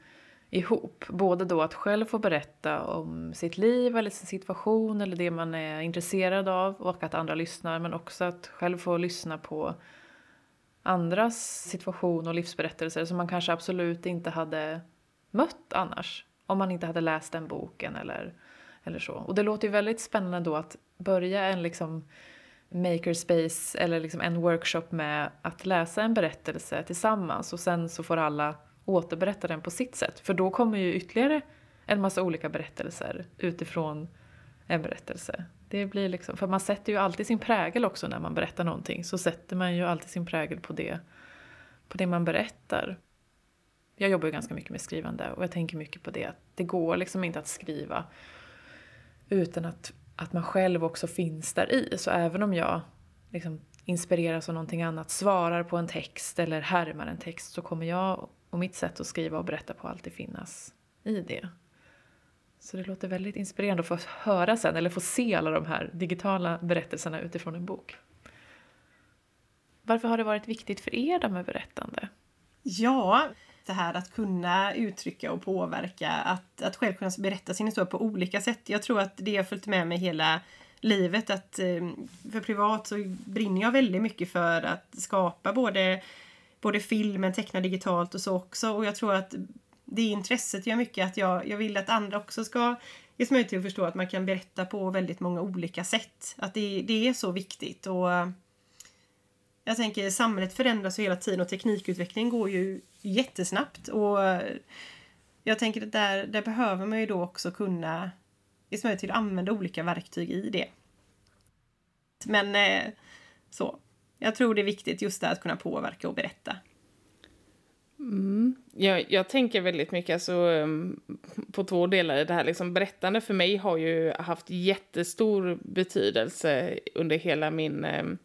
ihop. Både då att själv få berätta om sitt liv eller sin situation eller det man är intresserad av och att andra lyssnar men också att själv få lyssna på andras situation och livsberättelser som man kanske absolut inte hade mött annars. Om man inte hade läst den boken eller, eller så. Och det låter ju väldigt spännande då att börja en liksom makerspace eller liksom en workshop med att läsa en berättelse tillsammans och sen så får alla återberätta den på sitt sätt. För då kommer ju ytterligare en massa olika berättelser utifrån en berättelse. Det blir liksom, för man sätter ju alltid sin prägel också när man berättar någonting. Så sätter man ju alltid sin prägel på det, på det man berättar. Jag jobbar ju ganska mycket med skrivande och jag tänker mycket på det. Att det går liksom inte att skriva utan att, att man själv också finns där i. Så även om jag liksom inspireras av någonting annat, svarar på en text eller härmar en text så kommer jag och mitt sätt att skriva och berätta på alltid finnas i det. Så det låter väldigt inspirerande att få höra sen, eller få se alla de här digitala berättelserna utifrån en bok. Varför har det varit viktigt för er med berättande? Ja, det här att kunna uttrycka och påverka, att, att själv kunna berätta sin historia på olika sätt. Jag tror att det har följt med mig hela livet. Att, eh, för privat så brinner jag väldigt mycket för att skapa både, både filmen, teckna digitalt och så också. Och jag tror att det intresset gör mycket att jag, jag vill att andra också ska ges möjlighet att förstå att man kan berätta på väldigt många olika sätt. Att det, det är så viktigt. Och jag tänker samhället förändras hela tiden och teknikutvecklingen går ju jättesnabbt. Och jag tänker att där, där behöver man ju då också kunna ges möjlighet till att använda olika verktyg i det. Men eh, så. Jag tror det är viktigt just det att kunna påverka och berätta. Mm. Jag, jag tänker väldigt mycket alltså, um, på två delar i det här. Liksom, berättande för mig har ju haft jättestor betydelse under hela min um,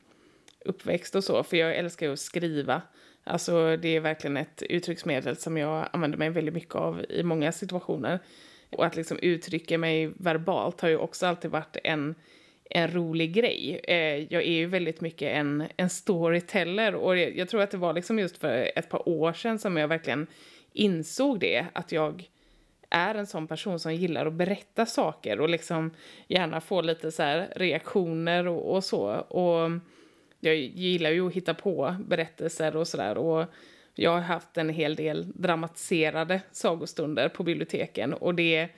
uppväxt och så. För jag älskar ju att skriva. Alltså det är verkligen ett uttrycksmedel som jag använder mig väldigt mycket av i många situationer. Och att liksom uttrycka mig verbalt har ju också alltid varit en en rolig grej. Eh, jag är ju väldigt mycket en, en storyteller och jag, jag tror att det var liksom just för ett par år sedan som jag verkligen insåg det, att jag är en sån person som gillar att berätta saker och liksom gärna få lite så reaktioner och, och, så. Och jag gillar ju att hitta på berättelser och sådär och jag har haft en hel del dramatiserade sagostunder på biblioteken och det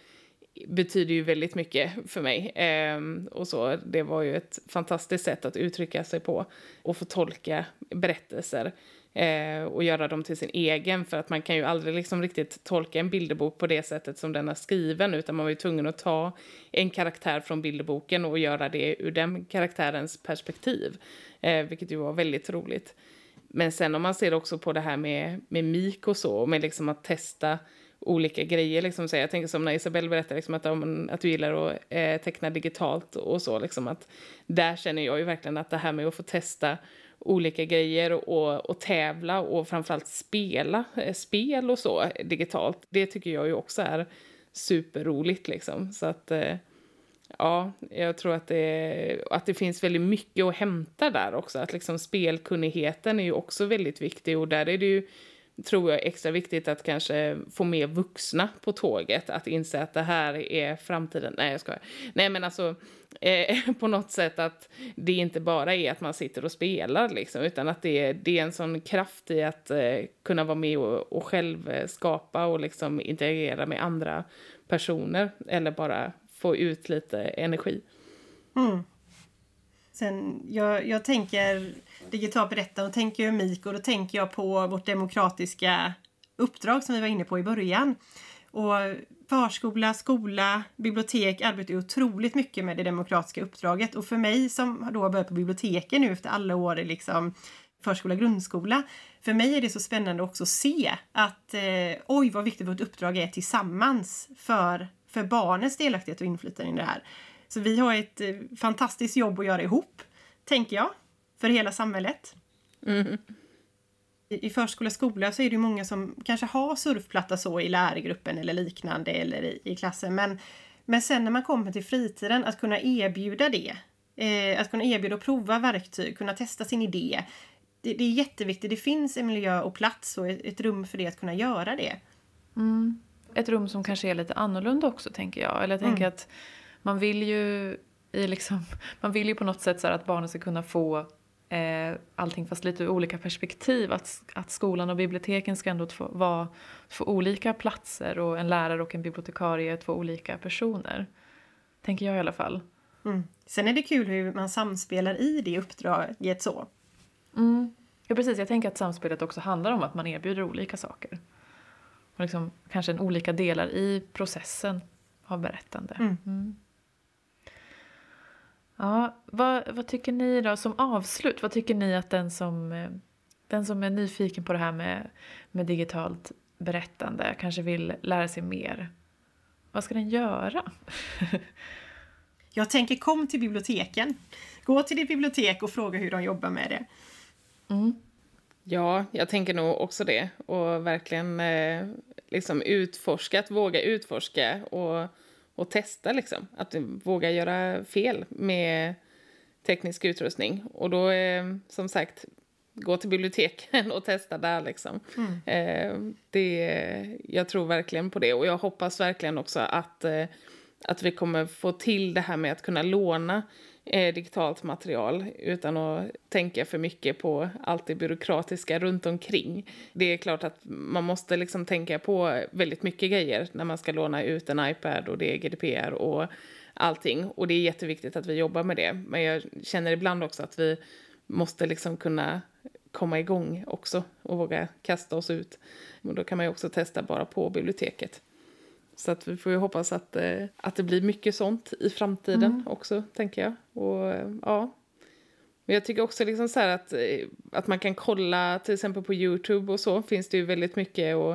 betyder ju väldigt mycket för mig. Eh, och så, det var ju ett fantastiskt sätt att uttrycka sig på och få tolka berättelser eh, och göra dem till sin egen. För att man kan ju aldrig liksom riktigt tolka en bilderbok på det sättet som den är skriven utan man var ju tvungen att ta en karaktär från bilderboken och göra det ur den karaktärens perspektiv. Eh, vilket ju var väldigt roligt. Men sen om man ser också på det här med, med mik och så, med liksom att testa olika grejer. Liksom, så jag tänker som när Isabelle berättade liksom, att, om, att du gillar att eh, teckna digitalt och så. Liksom, att där känner jag ju verkligen att det här med att få testa olika grejer och, och tävla och framförallt spela eh, spel och så eh, digitalt. Det tycker jag ju också är superroligt liksom. Så att eh, ja, jag tror att det, att det finns väldigt mycket att hämta där också. Att liksom spelkunnigheten är ju också väldigt viktig och där är det ju tror jag är extra viktigt att kanske få med vuxna på tåget. Att inse att det här är framtiden. Nej, jag skojar. Nej, men alltså eh, på något sätt att det inte bara är att man sitter och spelar liksom, utan att det, det är en sån kraft i att eh, kunna vara med och, och själv eh, skapa och liksom interagera med andra personer eller bara få ut lite energi. Mm. Sen, jag, jag tänker digitalt berättande tänker jag MIK och då tänker jag på vårt demokratiska uppdrag som vi var inne på i början. Och förskola, skola, bibliotek arbetar ju otroligt mycket med det demokratiska uppdraget och för mig som då har börjat på biblioteken nu efter alla år i liksom förskola, grundskola. För mig är det så spännande också att se att eh, oj vad viktigt vårt uppdrag är tillsammans för, för barnens delaktighet och inflytande i det här. Så vi har ett eh, fantastiskt jobb att göra ihop, tänker jag, för hela samhället. Mm. I, I förskola och skola så är det många som kanske har surfplatta så i lärargruppen eller liknande eller i, i klassen. Men, men sen när man kommer till fritiden, att kunna erbjuda det. Eh, att kunna erbjuda och prova verktyg, kunna testa sin idé. Det, det, är jätteviktigt. Det finns en miljö och plats och ett, ett rum för det att kunna göra det. Mm. Ett rum som kanske är lite annorlunda också tänker jag. Eller jag tänker mm. att man vill ju i liksom, man vill ju på något sätt så att barnen ska kunna få eh, allting fast lite ur olika perspektiv. Att, att skolan och biblioteken ska ändå få vara två olika platser och en lärare och en bibliotekarie är två olika personer. Tänker jag i alla fall. Mm. Sen är det kul hur man samspelar i det uppdraget så. Mm. Ja, precis. Jag tänker att samspelet också handlar om att man erbjuder olika saker. Och liksom, kanske en olika delar i processen av berättande. Mm. Ja, vad, vad tycker ni då som avslut? Vad tycker ni att den som, eh, den som är nyfiken på det här med, med digitalt berättande kanske vill lära sig mer? Vad ska den göra? Jag tänker kom till biblioteken. Gå till ditt bibliotek och fråga hur de jobbar med det. Mm. Ja, jag tänker nog också det. Och verkligen eh, liksom utforska, att våga utforska och, och testa liksom. Att våga göra fel med teknisk utrustning. Och då, eh, som sagt, gå till biblioteken och testa där liksom. Mm. Eh, det, jag tror verkligen på det och jag hoppas verkligen också att, eh, att vi kommer få till det här med att kunna låna eh, digitalt material utan att tänka för mycket på allt det byråkratiska runt omkring. Det är klart att man måste liksom tänka på väldigt mycket grejer när man ska låna ut en iPad och det är GDPR och allting. Och det är jätteviktigt att vi jobbar med det. Men jag känner ibland också att vi måste liksom kunna komma igång också och våga kasta oss ut. Men då kan man ju också testa bara på biblioteket. Så att vi får ju hoppas att, eh, att det blir mycket sånt i framtiden Mm. också, tänker jag. Och eh, ja. Men jag tycker också liksom så att, eh, att man kan kolla till exempel på Youtube och så finns det ju väldigt mycket och,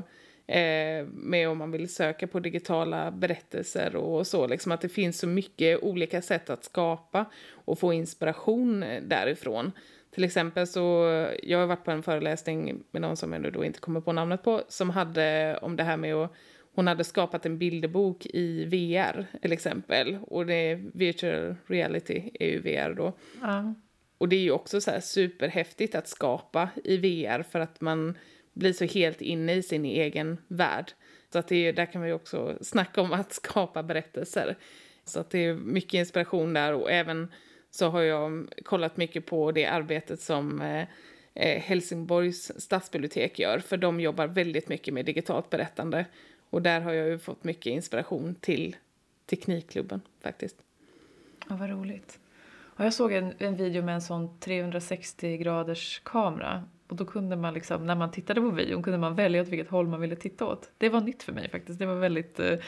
eh, med om man vill söka på digitala berättelser och så. Liksom att det finns så mycket olika sätt att skapa och få inspiration därifrån. Till exempel så, jag har varit på en föreläsning med någon som jag nu då inte kommer på namnet på, som hade om det här med att hon hade skapat en bilderbok i VR, till exempel. Och det är virtual reality är ju VR då. Ja. Och det är ju också så superhäftigt att skapa i VR för att man blir så helt inne i sin egen värld. Så att det är, där kan vi också snacka om att skapa berättelser. Så att det är mycket inspiration där och även så har jag kollat mycket på det arbetet som eh, eh, Helsingborgs stadsbibliotek gör. För de jobbar väldigt mycket med digitalt berättande. Och där har jag ju fått mycket inspiration till Teknikklubben faktiskt. Ja, vad roligt. Och jag såg en, en video med en sån 360 graders kamera. Och då kunde man liksom, när man tittade på videon kunde man välja åt vilket håll man ville titta åt. Det var nytt för mig faktiskt. Det var väldigt... Eh,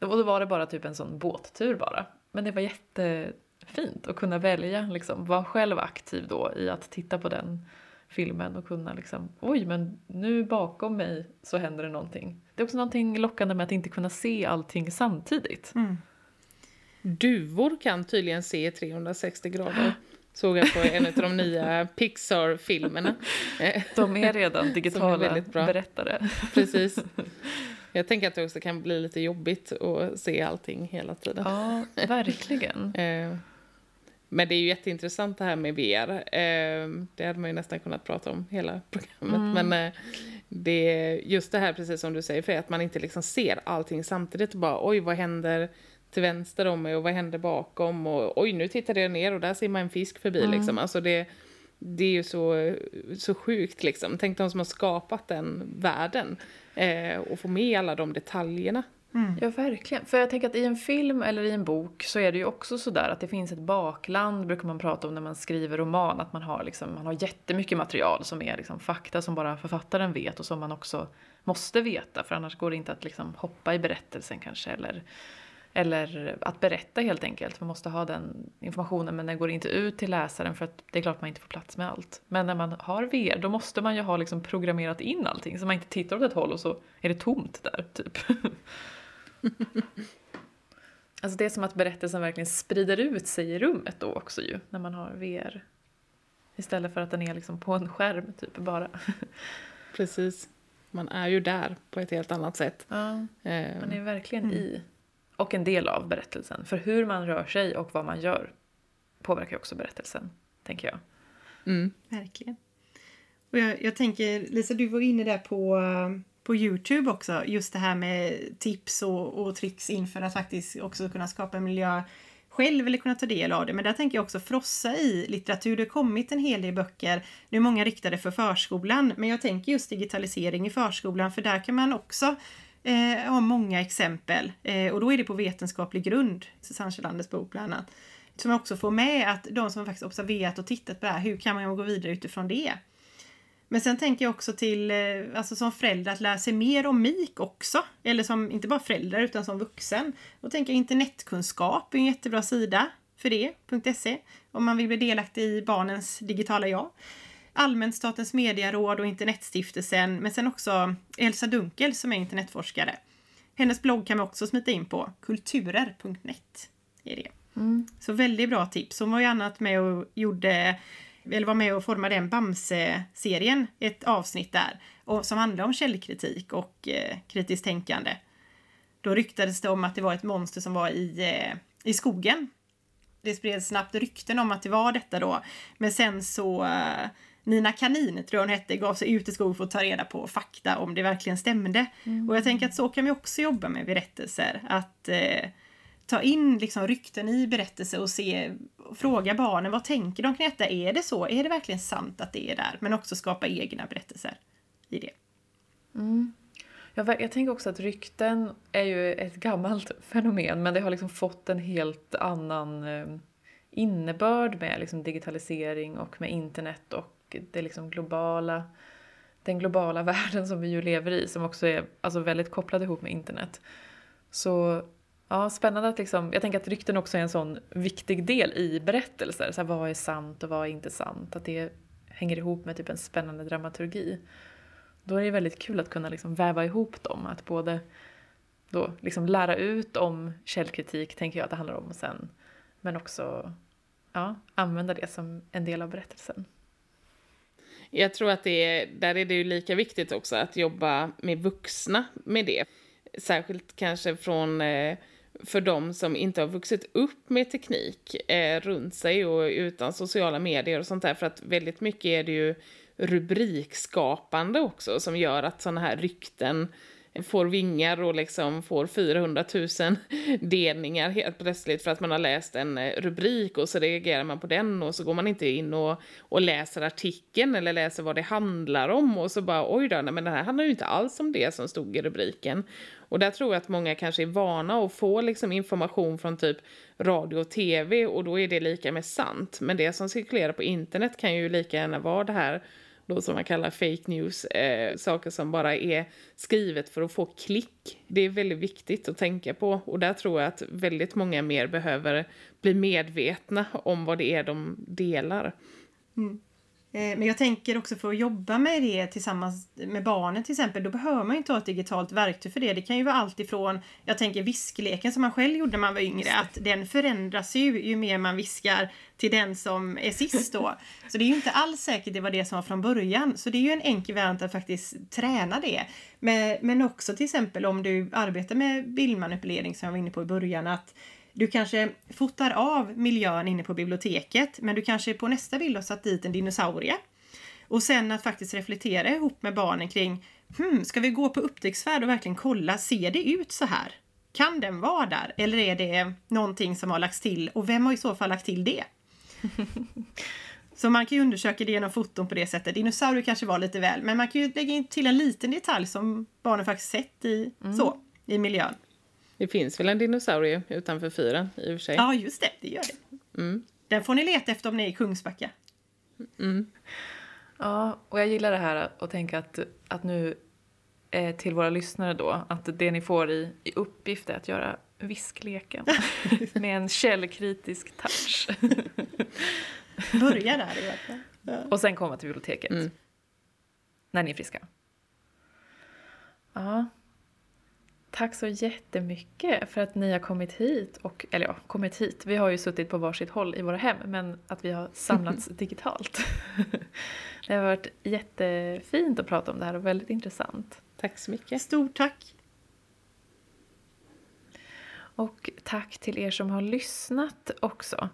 och då var det bara typ en sån båttur bara. Men det var jättefint att kunna välja, liksom, vara själv aktiv då i att titta på den filmen och kunna liksom, oj men nu bakom mig så händer det någonting. Det är också någonting lockande med att inte kunna se allting samtidigt. Mm. Duvor kan tydligen se 360 grader. Såg jag på en av de nya Pixar-filmerna. Eh, De är redan digitala bra. berättare. Precis. Jag tänker att det också kan bli lite jobbigt att se allting hela tiden. Ja, verkligen. Men det är ju jätteintressant det här med VR. Eh, Det hade man ju nästan kunnat prata om hela programmet. Men eh, det är just det här, precis som du säger, för att man inte liksom ser allting samtidigt. Och bara oj, vad händer till vänster om mig och vad händer bakom? Och oj, nu tittade jag ner och där ser man en fisk förbi. Liksom. Alltså det, det är ju så, så sjukt liksom. Tänk de som har skapat den världen. Eh, och få med alla de detaljerna. Mm. Ja, verkligen. För jag tänker att i en film eller i en bok så är det ju också sådär att det finns ett bakland, brukar man prata om när man skriver roman, att man har, liksom, man har jättemycket material som är liksom fakta som bara författaren vet och som man också måste veta, för annars går det inte att liksom hoppa i berättelsen kanske, eller, eller att berätta helt enkelt. Man måste ha den informationen men den går inte ut till läsaren för att det är klart man inte får plats med allt. Men när man har VR då måste man ju ha liksom programmerat in allting så man inte tittar åt ett håll och så är det tomt där, typ. Alltså det är som att berättelsen verkligen sprider ut sig i rummet då också ju, när man har VR. Istället för att den är liksom på en skärm typ bara. Precis. Man är ju där på ett helt annat sätt. Ja, Eh, man är verkligen i. Och en del av berättelsen. För hur man rör sig och vad man gör påverkar ju också berättelsen, tänker jag. mm. Verkligen. Och jag, jag tänker, Lisa, du var inne där på, på Youtube också. Just det här med tips och, och tricks inför att faktiskt också kunna skapa en miljö själv eller kunna ta del av det. Men där tänker jag också frossa i litteratur. Det har kommit en hel del böcker. Nu är många riktade för förskolan, men jag tänker just digitalisering i förskolan för där kan man också eh, ha många exempel eh, och då är det på vetenskaplig grund, Susanne Kjellanders bok bland annat. Som också får med att de som faktiskt observerat och tittat på det här, hur kan man gå vidare utifrån det? Men sen tänker jag också till, eh, alltså som förälder, att lära sig mer om MIK också. Eller som, inte bara förälder, utan som vuxen. Då tänker jag internetkunskap är en jättebra sida för det, .se, om man vill bli delaktig i barnens digitala jag. Allmänt Statens medieråd och Internetstiftelsen, men sen också Elsa Dunkel som är internetforskare. Hennes blogg kan man också smita in på, kulturer.net. Är det. Mm. Så väldigt bra tips. Hon var ju annat med och gjorde eller var med och formade den Bamse-serien, ett avsnitt där, och, som handlade om källkritik och eh, kritiskt tänkande. Då ryktades det om att det var ett monster som var i, eh, i skogen. Det spreds snabbt rykten om att det var detta då, men sen så eh, Nina Kanin, tror jag hon hette, gav sig ut i skogen för att ta reda på fakta om det verkligen stämde. Mm. Och jag tänker att så kan vi också jobba med berättelser. Att eh, ta in liksom rykten i berättelser och se, fråga barnen vad tänker de kring detta? Är det så? Är det verkligen sant att det är där? Men också skapa egna berättelser i det. Mm. Jag, jag tänker också att rykten är ju ett gammalt fenomen men det har liksom fått en helt annan eh, innebörd med liksom digitalisering och med internet och det liksom globala den globala världen som vi ju lever i som också är alltså väldigt kopplad ihop med internet. Så Ja, spännande att liksom, jag tänker att rykten också är en sån viktig del i berättelser. Så här, vad är sant och vad är inte sant? Att det hänger ihop med typ en spännande dramaturgi. Då är det väldigt kul att kunna liksom väva ihop dem. Att både då liksom lära ut om källkritik, tänker jag att det handlar om sen. Men också ja, använda det som en del av berättelsen. Jag tror att det är, där är det ju lika viktigt också att jobba med vuxna med det. Särskilt kanske från eh, för de som inte har vuxit upp med teknik eh, runt sig och utan sociala medier och sånt där. För att väldigt mycket är det ju rubrikskapande också som gör att sådana här rykten får vingar och liksom får 400 000 delningar helt plötsligt för att man har läst en eh, rubrik och så reagerar man på den och så går man inte in och, och läser artikeln eller läser vad det handlar om och så bara oj då, nej, men det här handlar ju inte alls om det som stod i rubriken. Och där tror jag att många kanske är vana att få liksom information från typ radio och tv och då är det lika med sant. Men det som cirkulerar på internet kan ju lika gärna vara det här då som man kallar fake news, eh, saker som bara är skrivet för att få klick. Det är väldigt viktigt att tänka på och där tror jag att väldigt många mer behöver bli medvetna om vad det är de delar. Mm. Eh, men jag tänker också för att jobba med det tillsammans med barnen till exempel, då behöver man inte ha ett digitalt verktyg för det. Det kan ju vara allt ifrån, jag tänker viskleken som man själv gjorde när man var yngre, att den förändras ju ju mer man viskar till den som är sist då. Så det är ju inte alls säkert det var det som var från början. Så det är ju en enkel variant att faktiskt träna det. Men, men också till exempel om du arbetar med bildmanipulering som jag var inne på i början, att du kanske fotar av miljön inne på biblioteket men du kanske på nästa bild har satt dit en dinosaurie. Och sen att faktiskt reflektera ihop med barnen kring hmm, ska vi gå på upptäcktsfärd och verkligen kolla, ser det ut så här? Kan den vara där? Eller är det någonting som har lagts till och vem har i så fall lagt till det? Så man kan ju undersöka det genom foton på det sättet. Dinosaurier kanske var lite väl, men man kan ju lägga till en liten detalj som barnen faktiskt sett i, mm. så, i miljön. Det finns väl en dinosaurie utanför fyren i och för sig? Ja, just det. Det gör det. Mm. Den får ni leta efter om ni är i Kungsbacka. Mm. Ja, och jag gillar det här att tänka att, att nu eh, till våra lyssnare då, att det ni får i, i uppgift är att göra viskleken med en källkritisk touch. Börja där i alla fall. Ja. Och sen komma till biblioteket. Mm. När ni är friska. Ja, Tack så jättemycket för att ni har kommit hit. Och, eller ja, kommit hit. Vi har ju suttit på varsitt håll i våra hem men att vi har samlats digitalt. det har varit jättefint att prata om det här och väldigt intressant. Tack så mycket. Stort tack. Och tack till er som har lyssnat också.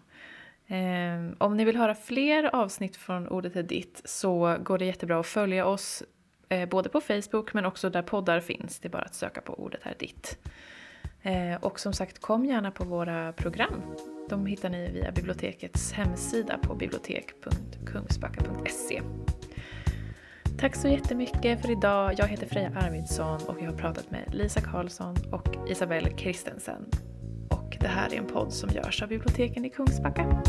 Eh, om ni vill höra fler avsnitt från Ordet är ditt så går det jättebra att följa oss Eh, både på Facebook men också där poddar finns. Det är bara att söka på ordet här ditt. Eh, och som sagt, kom gärna på våra program. De hittar ni via bibliotekets hemsida på bibliotek.kungsbacka.se. Tack så jättemycket för idag. Jag heter Freja Arvidsson och jag har pratat med Lisa Karlsson och Isabelle Kristensen. Och det här är en podd som görs av biblioteken i Kungsbacka.